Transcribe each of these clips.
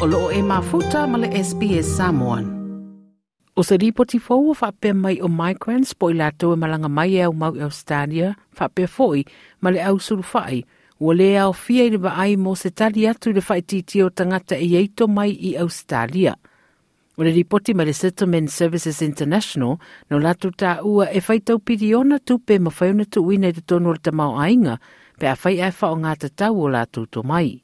o loo e mafuta ma le SPS Samoan. O se ripoti fau o whapea mai o migrants po i lato e malanga mai e au mau e Australia, whapea foi ma le au suru whai, ua le au fia i le ai mo se tali atu le whaititi o tangata e eito mai i Australia. O le ripoti ma le Settlement Services International, no lato tā ua e whaitau piriona tupe ma whaiona tu uina i te tonu o le tamau ainga, pe a whai e wha o ngā tau o lato to mai.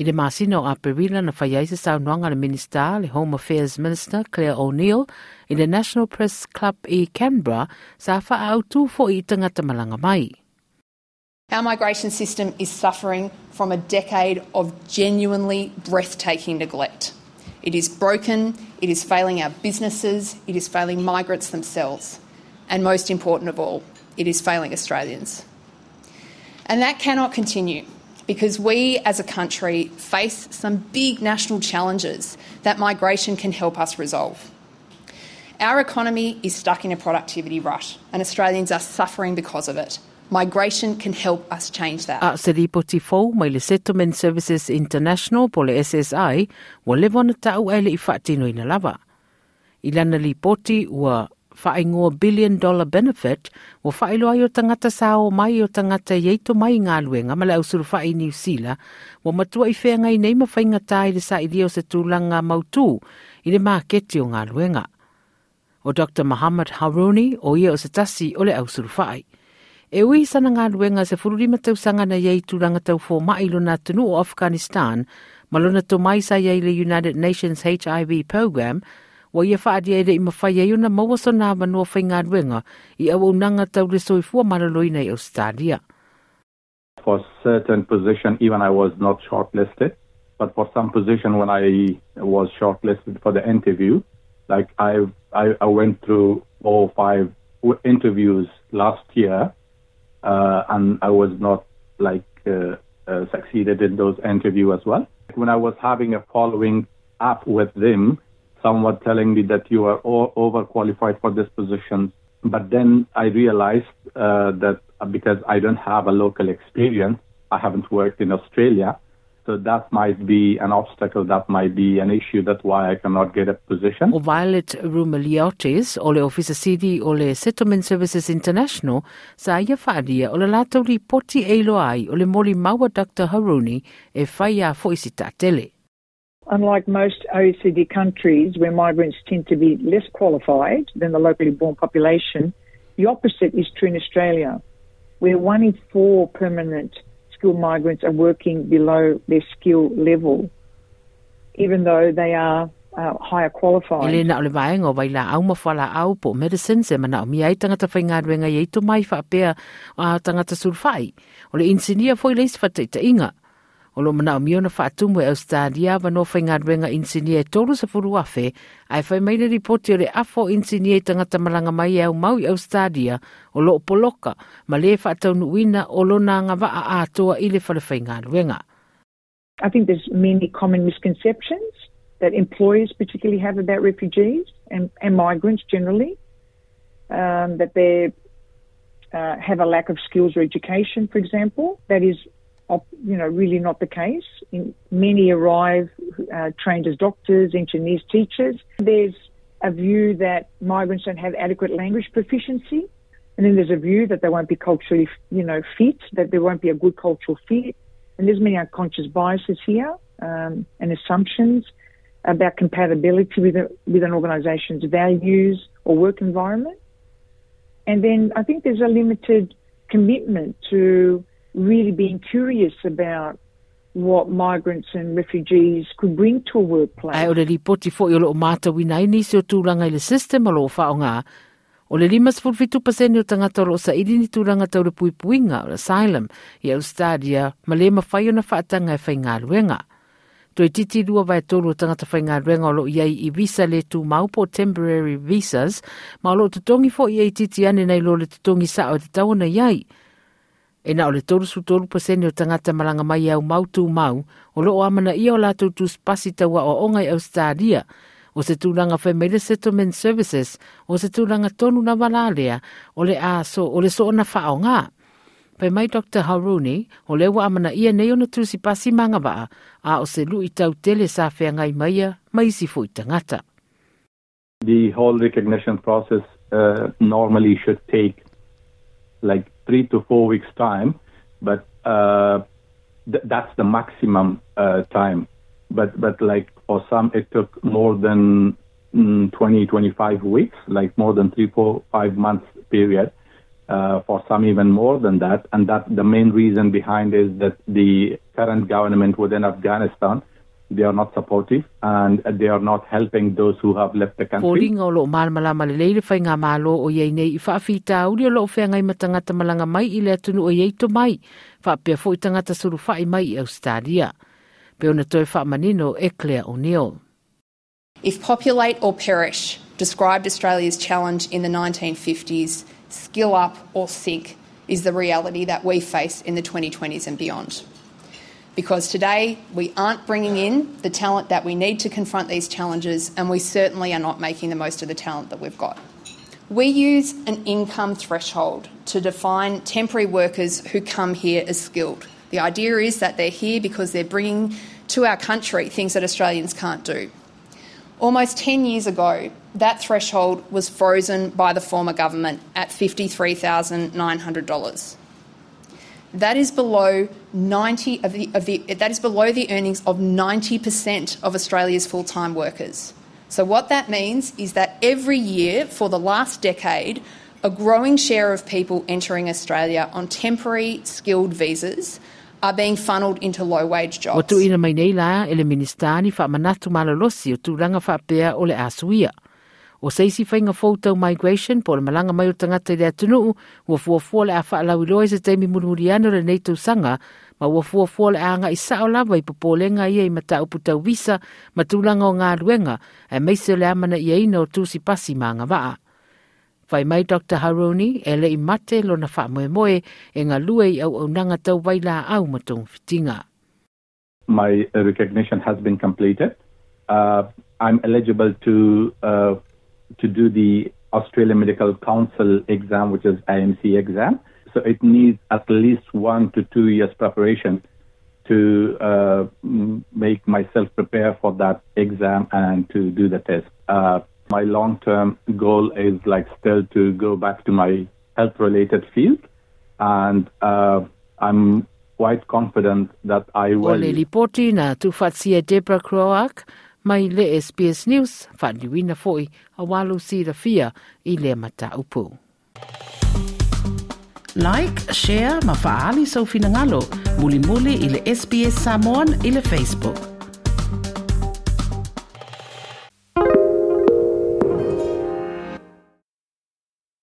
I le masina o Aperila na whai se saunoanga le Minister, le Home Affairs Minister Clare O'Neil, i le National Press Club i Canberra, sa wha au tū fo i tangata malanga mai. Our migration system is suffering from a decade of genuinely breathtaking neglect. It is broken, it is failing our businesses, it is failing migrants themselves, and most important of all, it is failing Australians. And that cannot continue because we as a country face some big national challenges that migration can help us resolve. Our economy is stuck in a productivity rut, and Australians are suffering because of it. Migration can help us change that. A se ripoti fau mai le Settlement Services International po le SSI, wa le wana tau ele i whaatino ina lava. I lana ripoti ua whaingoa billion dollar benefit o whaeloa i o tangata sa o mai o tangata i eito mai ngā luenga ma le au suru whae New Zealand wa matua i whea ngai nei ma whainga tai le sa i dio se tūlanga mautū i le māketi o ngā luenga. O Dr. Muhammad Haruni o ia o se tasi o le au suru whae. E ui sana ngā luenga se fururima tausanga na iei tūlanga tau fō mai nā tunu o Afghanistan ma lona to mai sa iei le United Nations HIV program wa ia ere i mawhai una maua so nā manua whai ngā ruenga i unanga tau maraloi nei Australia. For certain position, even I was not shortlisted, but for some position when I was shortlisted for the interview, like I, I, I went through four or five interviews last year, uh, and I was not like uh, uh, succeeded in those interview as well. When I was having a following up with them, somewhat telling me that you are overqualified for this position. But then I realized uh, that because I don't have a local experience, I haven't worked in Australia. So that might be an obstacle, that might be an issue, that's why I cannot get a position. Violet Roumeliotis, o le Office CD o le Settlement Services International, sa ia whaadia o le lātou ripoti eilo ai o le moli maua Dr. Haruni e whaia fo tele. Unlike most OECD countries where migrants tend to be less qualified than the locally born population, the opposite is true in Australia, where one in four permanent skilled migrants are working below their skill level, even though they are uh, higher qualified. Na ole au mawhala au po medicine se mana o tangata ruenga i mai a tangata insinia foi leis inga. O lo mana o Australia wa no whainga ruenga insinia tolu sa furu afe, ai whai ripoti o afo insinia e tangata malanga mai au i Australia o lo poloka, ma le o lo na ngā waa a atoa i le ruenga. I think there's many common misconceptions that employers particularly have about refugees and, and migrants generally, um, that they uh, have a lack of skills or education, for example. That is you know, really not the case. Many arrive uh, trained as doctors, engineers, teachers. There's a view that migrants don't have adequate language proficiency. And then there's a view that they won't be culturally, you know, fit, that there won't be a good cultural fit. And there's many unconscious biases here um, and assumptions about compatibility with, a, with an organisation's values or work environment. And then I think there's a limited commitment to really being curious about what migrants and refugees could bring to a workplace. Ai ole ripoti fo i o mata wina i nisi o tūranga i le system o lo whaonga. O le limas fulfitu paseni o tangata o sa ili ni tūranga tau le pui puinga o asylum i Australia ma le ma whai o na whaatanga e whai ngā ruenga. Toi titi lua vai tolu o tangata whai ngā ruenga o lo iai i visa le tū maupo temporary visas ma o lo tutongi fo i ei titi ane nei lo le tutongi sa o te tauna iai. E na o le tolu su tolu paseni o tangata malanga mai au mau tu mau, o lo o amana ia o lātou tu spasi taua o ongai Australia, o se tūlanga Family Settlement Services, o se tūlanga tonu na walalea, o le aso, o le so na whao ngā. Pe mai Dr. Haruni, o lewa amana ia nei ona tūsi pasi manga waa, a o se lu i tau tele sa whea ngai maia, mai si fu i tangata. The whole recognition process uh, normally should take like three to four weeks time, but uh, th- that's the maximum uh, time. But but like for some, it took more than mm, 20, 25 weeks, like more than three, four, five months period. Uh, for some even more than that, and that the main reason behind is that the current government within Afghanistan they are not supportive and they are not helping those who have left the country. Pōringa o lo malmala male leile whai ngā mālo o iei nei i whaafita uri o lo whea ngai matangata malanga mai i lea tunu o iei to mai. Whaapea fo i tangata suru whai mai i Australia. Pe ona toi whaamanino e Claire O'Neill. If populate or perish described Australia's challenge in the 1950s, skill up or sink is the reality that we face in the 2020s and beyond because today we aren't bringing in the talent that we need to confront these challenges, and we certainly are not making the most of the talent that we've got. We use an income threshold to define temporary workers who come here as skilled. The idea is that they're here because they're bringing to our country things that Australians can't do. Almost 10 years ago, that threshold was frozen by the former government at $53,900. That is below 90 of the, of the, that is below the earnings of 90% of Australia's full-time workers. So what that means is that every year for the last decade, a growing share of people entering Australia on temporary skilled visas are being funneled into low wage jobs. O seisi whainga photo migration po le malanga mai o tangata i rea tunu, ua fuafua le a wha alau i se teimi murumuri anu le nei sanga, ma ua fuafua le anga i sao lava i popolenga ia i mata upu tau visa, ma tūlanga o ngā ruenga, e meise le amana i eina o tūsi pasi maanga waa. Whai mai Dr. Haroni e le i mate lo na wha moe moe e ngā lue i au au nanga tau waila au matong fitinga. My recognition has been completed. Uh, I'm eligible to uh, to do the Australian Medical Council exam, which is AMC exam. So it needs at least one to two years preparation to uh, make myself prepare for that exam and to do the test. Uh, my long-term goal is like still to go back to my health-related field, and uh, I'm quite confident that I will. O le ripoti na tufatsia Deborah Groarke, mai le SBS News whaniwina foi a walu sira fia i le mata upu. Like, share, mafaali sau finangalo, muli muli i le SBS Samoan i le Facebook.